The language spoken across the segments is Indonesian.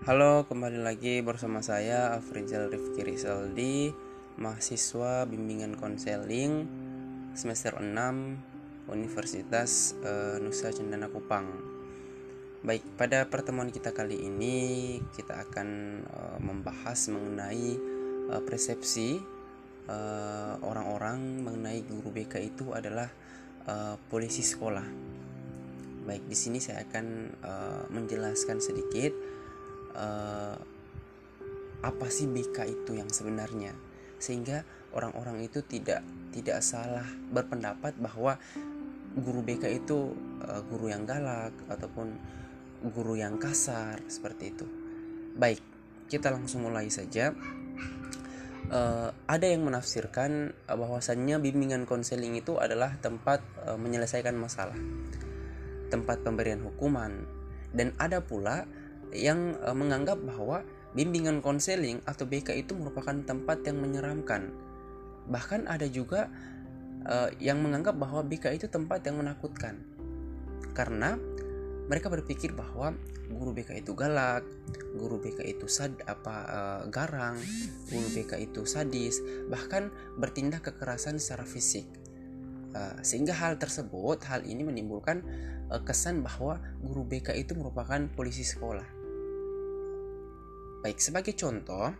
Halo, kembali lagi bersama saya Afrizal Rifki Rizaldi, mahasiswa bimbingan konseling semester 6 Universitas uh, Nusa Cendana Kupang. Baik, pada pertemuan kita kali ini kita akan uh, membahas mengenai uh, persepsi orang-orang mengenai guru BK itu adalah polisi sekolah. Baik, di sini saya akan menjelaskan sedikit uh, apa sih BK itu yang sebenarnya sehingga orang-orang itu tidak tidak salah berpendapat bahwa guru BK itu uh, guru yang galak ataupun guru yang kasar seperti itu. Baik, kita langsung mulai saja. Uh, ada yang menafsirkan bahwasannya bimbingan konseling itu adalah tempat uh, menyelesaikan masalah, tempat pemberian hukuman, dan ada pula yang uh, menganggap bahwa bimbingan konseling atau BK itu merupakan tempat yang menyeramkan. Bahkan ada juga uh, yang menganggap bahwa BK itu tempat yang menakutkan. Karena mereka berpikir bahwa guru BK itu galak, guru BK itu sad apa uh, garang, guru BK itu sadis, bahkan bertindak kekerasan secara fisik. Uh, sehingga hal tersebut, hal ini menimbulkan uh, kesan bahwa guru BK itu merupakan polisi sekolah Baik, sebagai contoh,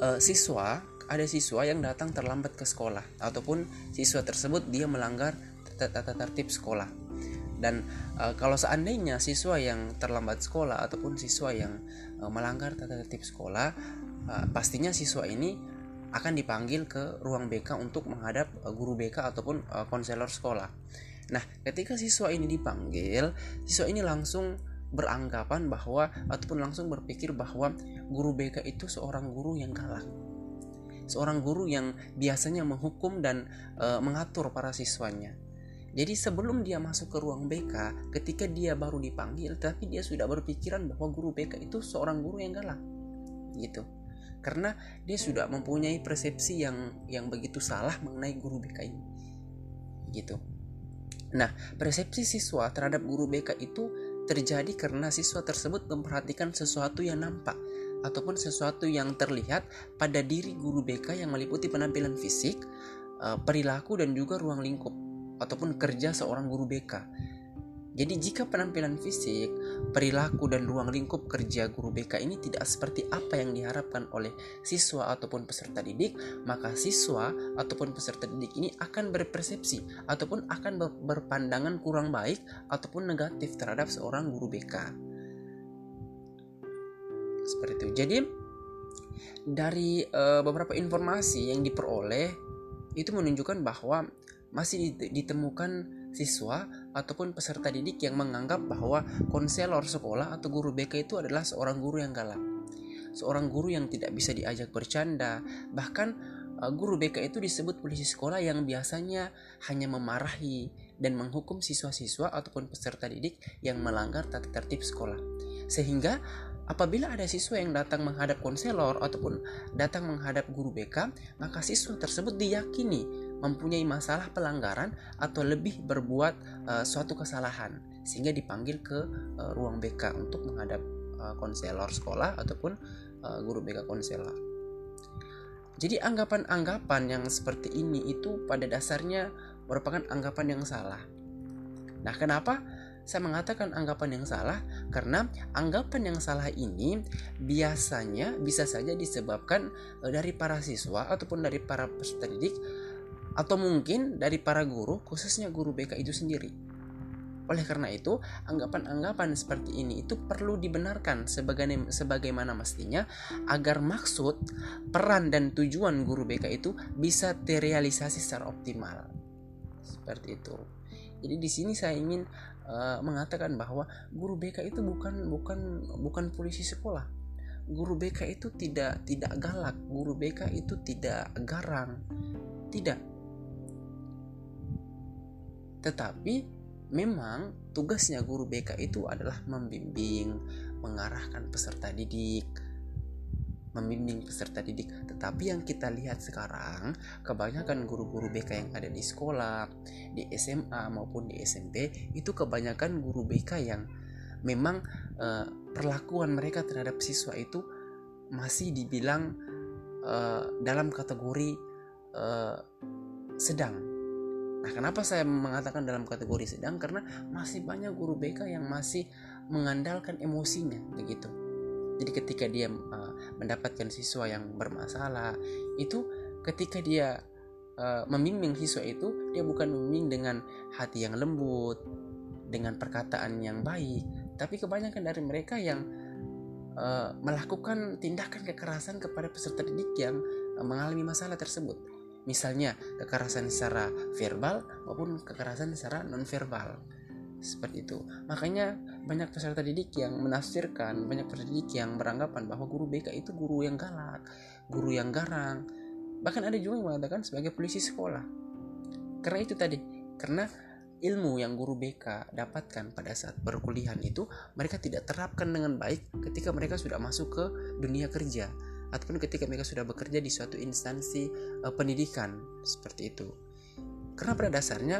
uh, siswa ada siswa yang datang terlambat ke sekolah ataupun siswa tersebut dia melanggar tata tertib sekolah. Dan uh, kalau seandainya siswa yang terlambat sekolah ataupun siswa yang uh, melanggar tata tertib sekolah, uh, pastinya siswa ini akan dipanggil ke ruang BK untuk menghadap guru BK ataupun uh, konselor sekolah. Nah, ketika siswa ini dipanggil, siswa ini langsung beranggapan bahwa ataupun langsung berpikir bahwa guru BK itu seorang guru yang galak. Seorang guru yang biasanya menghukum dan e, mengatur para siswanya. Jadi sebelum dia masuk ke ruang BK, ketika dia baru dipanggil, tapi dia sudah berpikiran bahwa guru BK itu seorang guru yang galak. Gitu. Karena dia sudah mempunyai persepsi yang yang begitu salah mengenai guru BK ini. Gitu. Nah, persepsi siswa terhadap guru BK itu terjadi karena siswa tersebut memperhatikan sesuatu yang nampak ataupun sesuatu yang terlihat pada diri guru BK yang meliputi penampilan fisik, eh, perilaku dan juga ruang lingkup ataupun kerja seorang guru BK jadi jika penampilan fisik, perilaku dan ruang lingkup kerja guru BK ini tidak seperti apa yang diharapkan oleh siswa ataupun peserta didik, maka siswa ataupun peserta didik ini akan berpersepsi ataupun akan berpandangan kurang baik ataupun negatif terhadap seorang guru BK. Seperti itu. Jadi dari uh, beberapa informasi yang diperoleh itu menunjukkan bahwa masih ditemukan siswa ataupun peserta didik yang menganggap bahwa konselor sekolah atau guru BK itu adalah seorang guru yang galak. Seorang guru yang tidak bisa diajak bercanda, bahkan uh, guru BK itu disebut polisi sekolah yang biasanya hanya memarahi dan menghukum siswa-siswa ataupun peserta didik yang melanggar tata tertib sekolah. Sehingga apabila ada siswa yang datang menghadap konselor ataupun datang menghadap guru BK, maka siswa tersebut diyakini mempunyai masalah pelanggaran atau lebih berbuat uh, suatu kesalahan sehingga dipanggil ke uh, ruang BK untuk menghadap uh, konselor sekolah ataupun uh, guru BK konselor. Jadi anggapan-anggapan yang seperti ini itu pada dasarnya merupakan anggapan yang salah. Nah, kenapa saya mengatakan anggapan yang salah? Karena anggapan yang salah ini biasanya bisa saja disebabkan dari para siswa ataupun dari para peserta didik atau mungkin dari para guru, khususnya guru BK itu sendiri. Oleh karena itu, anggapan-anggapan seperti ini itu perlu dibenarkan sebagaimana, sebagaimana mestinya agar maksud, peran dan tujuan guru BK itu bisa terrealisasi secara optimal. Seperti itu. Jadi di sini saya ingin uh, mengatakan bahwa guru BK itu bukan bukan bukan polisi sekolah. Guru BK itu tidak tidak galak, guru BK itu tidak garang. Tidak tetapi memang tugasnya guru BK itu adalah membimbing, mengarahkan peserta didik, membimbing peserta didik. Tetapi yang kita lihat sekarang, kebanyakan guru-guru BK yang ada di sekolah, di SMA maupun di SMP, itu kebanyakan guru BK yang memang uh, perlakuan mereka terhadap siswa itu masih dibilang uh, dalam kategori uh, sedang. Nah, kenapa saya mengatakan dalam kategori sedang? Karena masih banyak guru BK yang masih mengandalkan emosinya, begitu. Jadi ketika dia uh, mendapatkan siswa yang bermasalah, itu ketika dia uh, membimbing siswa itu, dia bukan membimbing dengan hati yang lembut, dengan perkataan yang baik, tapi kebanyakan dari mereka yang uh, melakukan tindakan kekerasan kepada peserta didik yang uh, mengalami masalah tersebut. Misalnya kekerasan secara verbal maupun kekerasan secara non verbal seperti itu. Makanya banyak peserta didik yang menafsirkan banyak peserta didik yang beranggapan bahwa guru BK itu guru yang galak guru yang garang. Bahkan ada juga yang mengatakan sebagai polisi sekolah. Karena itu tadi karena ilmu yang guru BK dapatkan pada saat perkuliahan itu mereka tidak terapkan dengan baik ketika mereka sudah masuk ke dunia kerja ataupun ketika mereka sudah bekerja di suatu instansi uh, pendidikan seperti itu karena pada dasarnya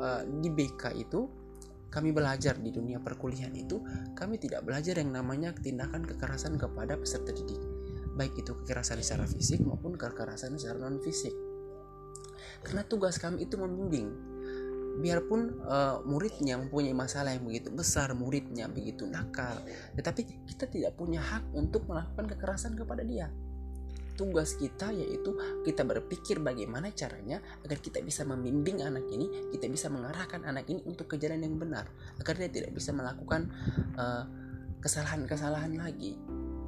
uh, di BK itu kami belajar di dunia perkuliahan itu, kami tidak belajar yang namanya tindakan kekerasan kepada peserta didik, baik itu kekerasan secara fisik maupun kekerasan secara non fisik. Karena tugas kami itu membimbing, biarpun uh, muridnya mempunyai masalah yang begitu besar, muridnya begitu nakal, tetapi kita tidak punya hak untuk melakukan kekerasan kepada dia tugas kita yaitu kita berpikir bagaimana caranya agar kita bisa membimbing anak ini, kita bisa mengarahkan anak ini untuk ke jalan yang benar, agar dia tidak bisa melakukan eh, kesalahan-kesalahan lagi.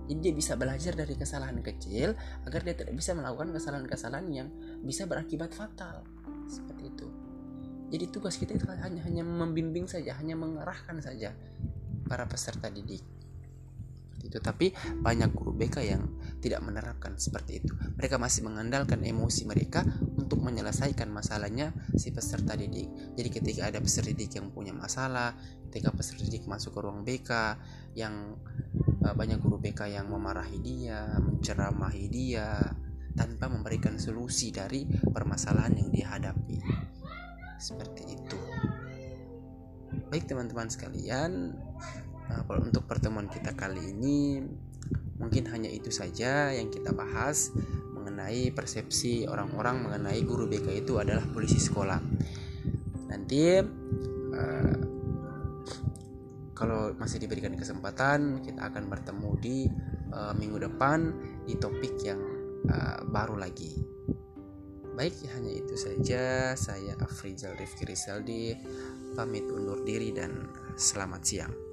Jadi dia bisa belajar dari kesalahan kecil agar dia tidak bisa melakukan kesalahan-kesalahan yang bisa berakibat fatal. Seperti itu. Jadi tugas kita itu hanya hanya membimbing saja, hanya mengarahkan saja para peserta didik. Tapi banyak guru BK yang tidak menerapkan seperti itu. Mereka masih mengandalkan emosi mereka untuk menyelesaikan masalahnya si peserta didik. Jadi ketika ada peserta didik yang punya masalah ketika peserta didik masuk ke ruang BK yang uh, banyak guru BK yang memarahi dia menceramahi dia tanpa memberikan solusi dari permasalahan yang dihadapi seperti itu baik teman-teman sekalian Nah, untuk pertemuan kita kali ini mungkin hanya itu saja yang kita bahas mengenai persepsi orang-orang mengenai guru BK itu adalah polisi sekolah. Nanti uh, kalau masih diberikan kesempatan kita akan bertemu di uh, minggu depan di topik yang baru lagi. Baik, hanya itu saja. Saya Afrizal Rifki Rizaldi pamit undur diri dan selamat siang.